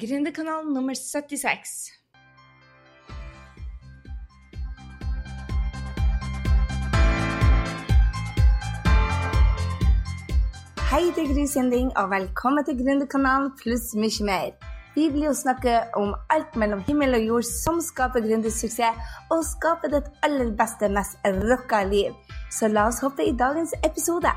Gründerkanal nummer 76. Hei, det er Gry Sinding, og velkommen til Gründerkanalen pluss mye mer. Vi vil jo snakke om alt mellom himmel og jord som skaper gründersuksess, og skaper ditt aller beste, mest rocka liv. Så la oss hoppe i dagens episode.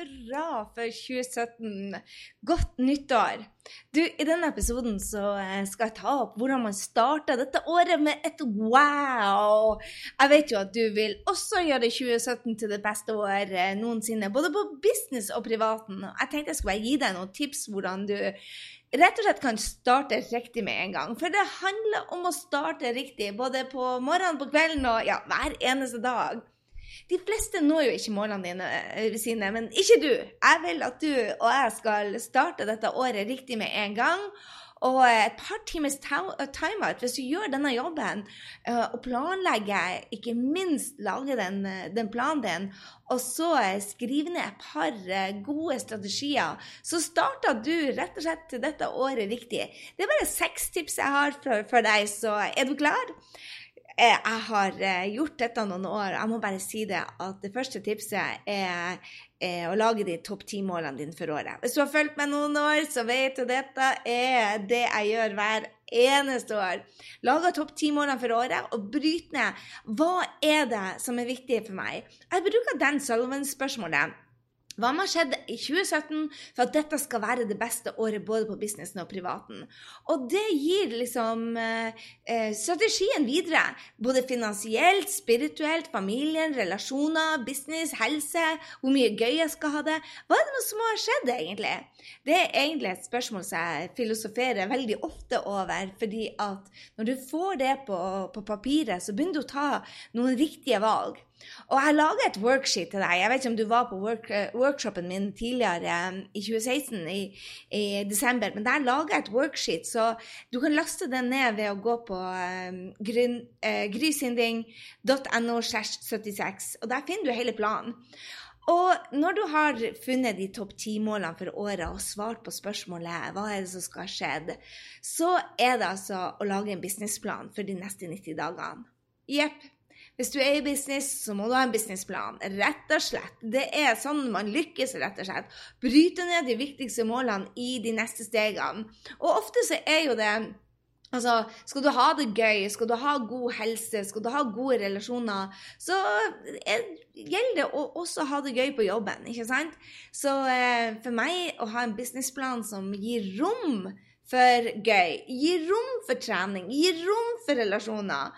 Hurra for 2017! Godt nyttår! Du, I denne episoden så eh, skal jeg ta opp hvordan man starta dette året med et wow! Jeg vet jo at du vil også gjøre 2017 til det beste året noensinne, både på business og privaten. Jeg tenkte jeg skulle gi deg noen tips hvordan du rett og slett kan starte riktig med en gang. For det handler om å starte riktig både på morgenen, på kvelden og ja, hver eneste dag. De fleste når jo ikke målene dine, eh, sine, men ikke du. Jeg vil at du og jeg skal starte dette året riktig med en gang. Og et par timers timeout hvis du gjør denne jobben eh, og planlegger, ikke minst lager den, eh, den planen din, og så skrive ned et par gode strategier, så starter du rett og slett dette året riktig. Det er bare seks tips jeg har for, for deg, så er du klar? Jeg har gjort dette noen år. Jeg må bare si det at det første tipset er, er å lage de topp ti-målene dine for året. Hvis du har fulgt meg noen år, så vet du dette er det jeg gjør hver eneste år. Lager topp ti-målene for året og bryter ned. Hva er det som er viktig for meg? Jeg bruker den Sullivan-spørsmålet. Hva må ha skjedd i 2017 for at dette skal være det beste året både på businessen og privaten? Og det gir liksom eh, strategien videre. Både finansielt, spirituelt, familien, relasjoner, business, helse, hvor mye gøy jeg skal ha det. Hva er det som har skjedd, egentlig? Det er egentlig et spørsmål som jeg filosoferer veldig ofte over, fordi at når du får det på, på papiret, så begynner du å ta noen riktige valg. Og jeg lager et worksheet til deg. Jeg vet ikke om du var på work, workshopen min tidligere um, i 2016, i, i, desember, men der lager jeg et worksheet, så du kan laste den ned ved å gå på um, uh, grysynding.no. 76, og der finner du hele planen. Og når du har funnet de topp ti-målene for året og svart på spørsmålet hva er det som skal ha skjedd, så er det altså å lage en businessplan for de neste 90 dagene. Jepp. Hvis du er i business, så må du ha en businessplan. Rett og slett. Det er sånn man lykkes, rett og slett. Bryte ned de viktigste målene i de neste stegene. Og ofte så er jo det Altså, skal du ha det gøy, skal du ha god helse, skal du ha gode relasjoner, så er, gjelder det å også ha det gøy på jobben, ikke sant? Så eh, for meg å ha en businessplan som gir rom for gøy, gir rom for trening, gir rom for relasjoner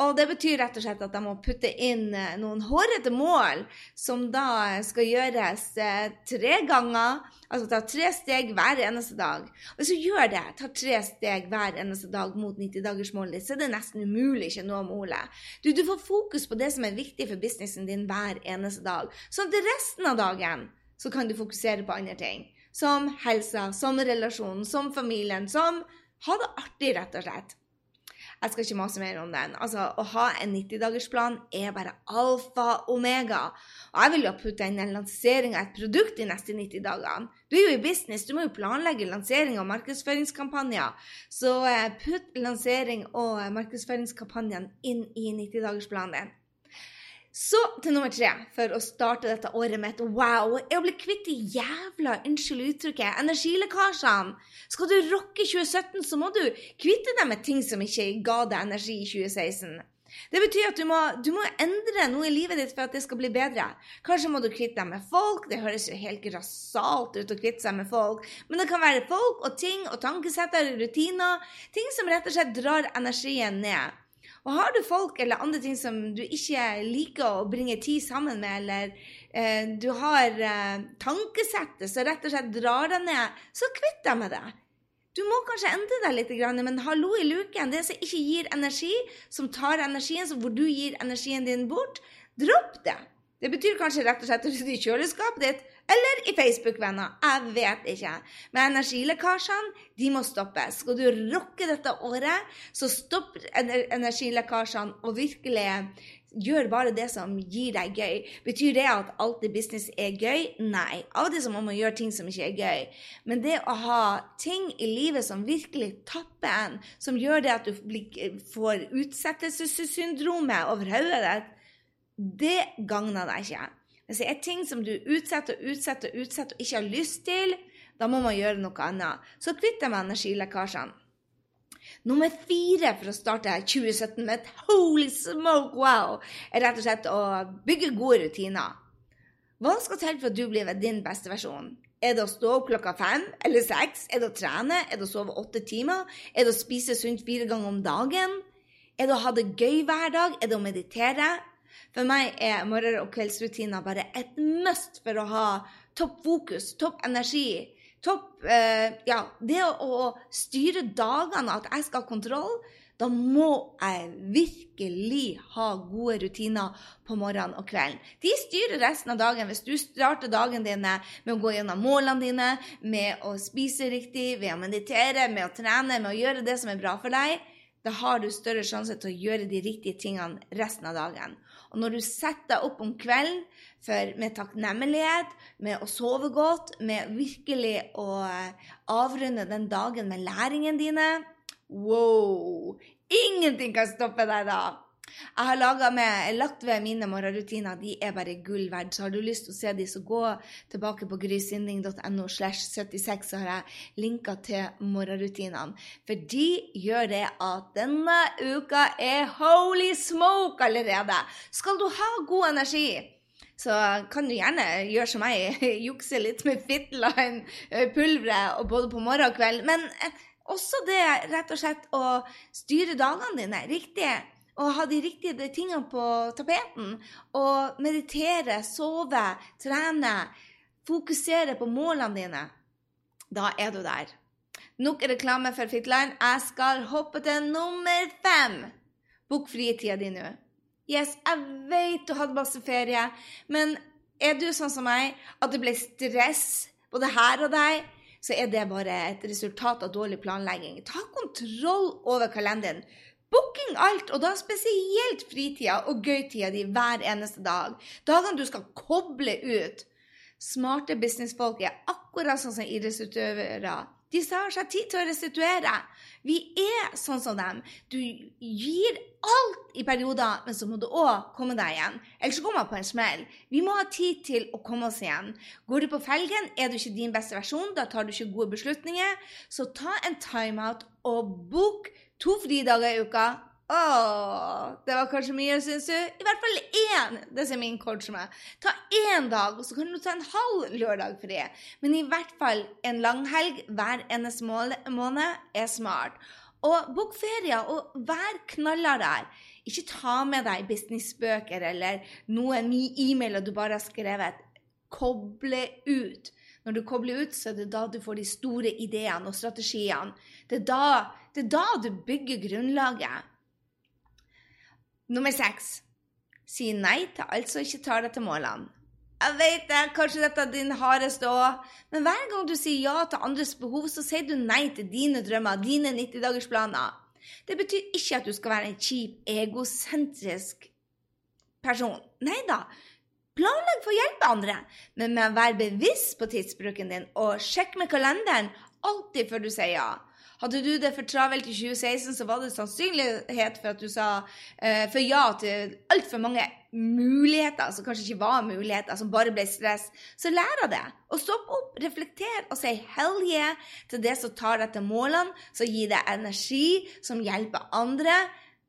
og det betyr rett og slett at de må putte inn eh, noen hårete mål, som da skal gjøres eh, tre ganger. Altså ta tre steg hver eneste dag. Og hvis du gjør det, ta tre steg hver eneste dag mot 90-dagersmålet ditt, så er det nesten umulig ikke å nå målet. Du, du får fokus på det som er viktig for businessen din hver eneste dag. Sånn at resten av dagen så kan du fokusere på andre ting. Som helsa, som relasjonen, som familien, som ha det artig, rett og slett. Jeg skal ikke mase mer om den. Altså, Å ha en 90-dagersplan er bare alfa omega. Og jeg vil jo putte inn en lansering av et produkt de neste 90 dagene. Du er jo i business, du må jo planlegge lansering og markedsføringskampanjer. Så eh, putt lansering og markedsføringskampanjene inn i 90-dagersplanen din. Så til nummer tre for å starte dette året med et wow er å bli kvitt de jævla, unnskyld uttrykket, energilekkasjene. Skal du rocke 2017, så må du kvitte deg med ting som ikke ga deg energi i 2016. Det betyr at du må, du må, endre noe i livet ditt for at det skal bli bedre. Kanskje må du kvitte deg med folk. Det høres jo helt grassat ut å kvitte seg med folk. Men det kan være folk og ting og tankesetter og rutiner. Ting som rett og slett drar energien ned. Og har du folk eller andre ting som du ikke liker å bringe tid sammen med, eller eh, du har eh, tankesettet som rett og slett drar deg ned, så kvitt deg med det. Du må kanskje endre deg litt, men hallo i luken. Det som ikke gir energi, som tar energien, hvor du gir energien din bort, dropp det. Det betyr kanskje rett og slett å rydde i kjøleskapet ditt, eller i Facebook-venner. Jeg vet ikke. Men energilekkasjene, de må stoppes. Skal du rocke dette året, så stopp energilekkasjene og virkelig gjør bare det som gir deg gøy. Betyr det at alt i business er gøy? Nei. Av og til så må man gjøre ting som ikke er gøy. Men det å ha ting i livet som virkelig tapper en, som gjør det at du får utsettelsessyndromet over hodet ditt, det gagner deg ikke. Hvis det er ting som du utsetter og utsetter og utsetter og ikke har lyst til, da må man gjøre noe annet. Så kvitt deg med energilekkasjene. Nummer fire for å starte 2017 med et holy smoke wow, er rett og slett å bygge gode rutiner. Hva skal til for at du blir din beste versjon? Er det å stå opp klokka fem eller seks? Er det å trene? Er det å sove åtte timer? Er det å spise sunt fire ganger om dagen? Er det å ha det gøy hver dag? Er det å meditere? For meg er morgen- og kveldsrutiner bare et must for å ha topp fokus, topp energi. Topp eh, Ja, det å, å, styre dagene, at jeg skal ha kontroll, da må jeg virkelig ha gode rutiner på morgenen og kvelden. De styrer resten av dagen. Hvis du starter dagen din med å gå gjennom målene dine, med å spise riktig, ved å meditere, med å trene, med å gjøre det som er bra for deg, da har du større sjanse til å gjøre de riktige tingene resten av dagen. Og når du setter deg opp om kvelden for, med takknemlighet, med å sove godt, med virkelig å eh, avrunde den dagen med læringen dine Wow! Ingenting kan stoppe deg da! Jeg har laget med, lagt ved mine morgenrutiner. De er bare gull verdt. Så har du lyst til å se de, så gå tilbake på grysynding.no slash 76, så har jeg linka til morgenrutinene. For de gjør det at denne uka er holy smoke allerede. Skal du ha god energi, så kan du gjerne gjøre som meg, jukse litt med Fitline-pulveret både på morgen og kveld. Men eh, også det rett og slett å styre dagene dine riktig og ha de riktige tingene på tapeten. Og meditere, sove, trene, fokusere på målene dine. Da er du der. Nok reklame for Fitline. Jeg skal hoppe til nummer fem. Bok fritida di nå. Yes, jeg vet du hadde masse ferie, men er du sånn som meg, at det ble stress både her og der, så er det bare et resultat av dårlig planlegging. Ta kontroll over kalenderen. Booking alt, og da spesielt fritida og gøytida di hver eneste dag. Dagene du skal koble ut. Smarte businessfolk er akkurat sånn som idrettsutøvere. De tar seg tid til å restituere. Vi er sånn som dem. Du gir alt i perioder, men så må du òg komme deg igjen. Ellers så går man på en smell. Vi må ha tid til å komme oss igjen. Går du på felgen, er du ikke din beste versjon, da tar du ikke gode beslutninger. Så ta en timeout og book To fridager i uka. Åh, det var kanskje mye, syns du? I hvert fall én! Det sier min coach meg. Ta én dag, og så kan du ta en halv lørdag fri. Men i hvert fall en langhelg hver eneste måned er smart. Og bok ferie, og vær knallhard Ikke ta med deg businessbøker eller noen e-mailer du bare har skrevet. Koble ut. Når du kobler ut, så er det da du får de store ideene og strategiene. Det er da det er da du bygger grunnlaget. Nummer seks si nei til alt som ikke tar deg til målene. Jeg vet det, kanskje dette er din hardeste òg, men hver gang du sier ja til andres behov, så sier du nei til dine drømmer, dine 90-dagersplaner. Det betyr ikke at du skal være en kjip, egosentrisk person. Nei da. Planlegg for å hjelpe andre, men med å være bevisst på tidsbruken din og sjekk med kalenderen alltid før du sier ja. Hadde du det for travelt i 2016, så var det sannsynlighet for at du sa uh, for ja til altfor mange muligheter som kanskje ikke var muligheter, som bare ble stress. Så lær av det. Og stopp opp, reflekter og si hell yeah til det som tar deg til målene, som gir deg energi, som hjelper andre,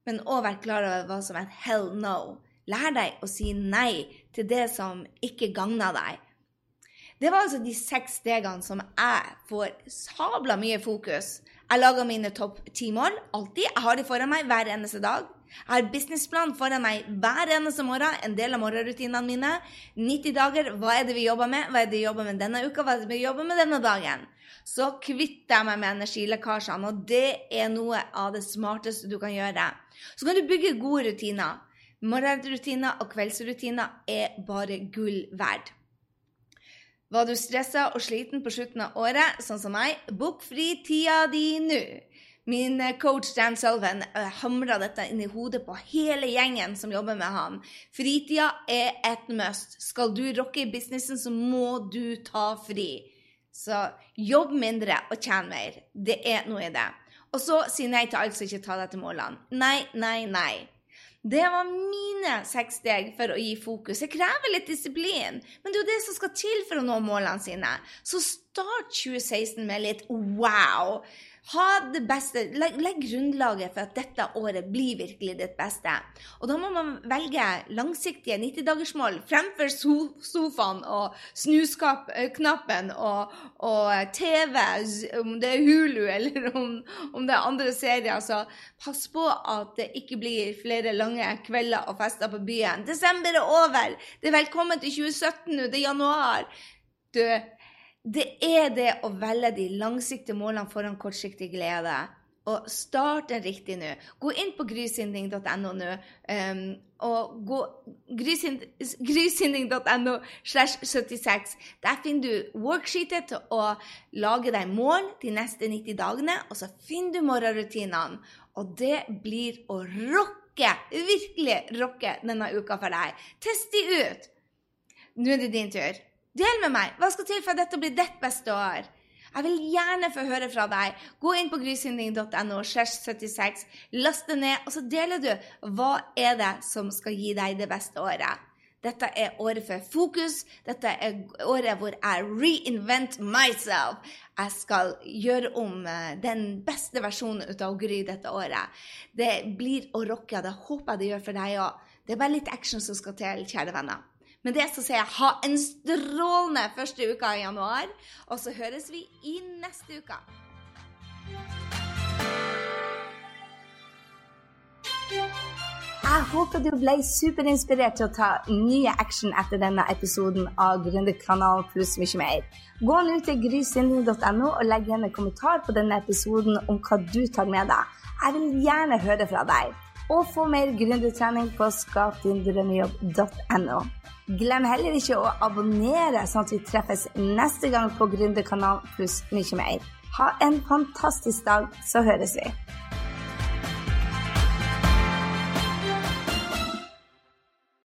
men òg vær klar over hva som er hell no. Lær deg å si nei til det som ikke gagner deg. Det var altså de seks stegene som jeg får sabla mye fokus jeg lager mine topp ti mål alltid. Jeg har de foran meg hver eneste dag. Jeg har businessplan foran meg hver eneste morgen. En del av morgenrutinene mine. 90 dager. Hva er det vi jobber med? Hva er det vi jobber med denne uka? Hva er det vi jobber med denne dagen? Så kvitter jeg meg med energilekkasjene, og det er noe av det smarteste du kan gjøre. Så kan du bygge gode rutiner. Morgenrutiner og kveldsrutiner er bare gull verd. Var du stressa og sliten på slutten av året, sånn som meg, bok fri tida di nå. Min coach Dan Sullivan hamra dette inn i hodet på hele gjengen som jobber med han. Fritida er et must. Skal du rocke i businessen, så må du ta fri. Så jobb mindre og tjen mer. Det er noe i det. Og så si nei til alt som ikke tar deg til målene. Nei, nei, nei. Det var mine seks steg for å gi fokus. Det krever litt disiplin, men det er jo det som skal til for å nå målene sine. Så start 2016 med litt wow. Ha det beste. Legg, legg, grunnlaget for at dette året blir virkelig ditt beste. Og da må man velge langsiktige 90-dagersmål fremfor sofaen og snusknappen og, og, TV, om det er Hulu eller om, om det er andre serier. Så pass på at det ikke blir flere lange kvelder og fester på byen. Desember er over! Det er velkommen til 2017 nå, det er januar. Du, det er det å velge de langsiktige målene foran kortsiktig glede. Og start den riktig nå. Gå inn på grysynding.no nå. Um, og gå grysynding.no slash 76. Der finner du worksheetet til å lage deg mål de neste 90 dagene. Og så finner du morgenrutinene. Og det blir å rocke, virkelig rocke denne uka for deg. Test de ut! Nå er det din tur. Del med meg. Hva skal til for at dette blir ditt beste år? Jeg vil gjerne få høre fra deg. Gå inn på grysynding.no, 76, last det ned, og så deler du hva er det som skal gi deg det beste året. Dette er året for fokus. Dette er året hvor jeg reinvent myself. Jeg skal gjøre om eh, den beste versjonen ut av Gry dette året. Det blir å rocke. Det håper jeg det gjør for deg òg. Det er bare litt action som skal til, kjære venner. Men det så sier jeg ha en strålende første uka i januar, og så høres vi i neste uke. Jeg håper du ble superinspirert til å ta nye action etter denne episoden av Gründerkanalen pluss mye mer. Gå nå til grysynding.no og legg igjen en kommentar på denne episoden om hva du tar med deg. Jeg vil gjerne høre fra deg. Og få mer gründertrening på skapdindrømmejobb.no. Glem heller ikke å abonnere, sånn at vi treffes neste gang på Gründerkanalen pluss mye mer. Ha en fantastisk dag, så høres vi.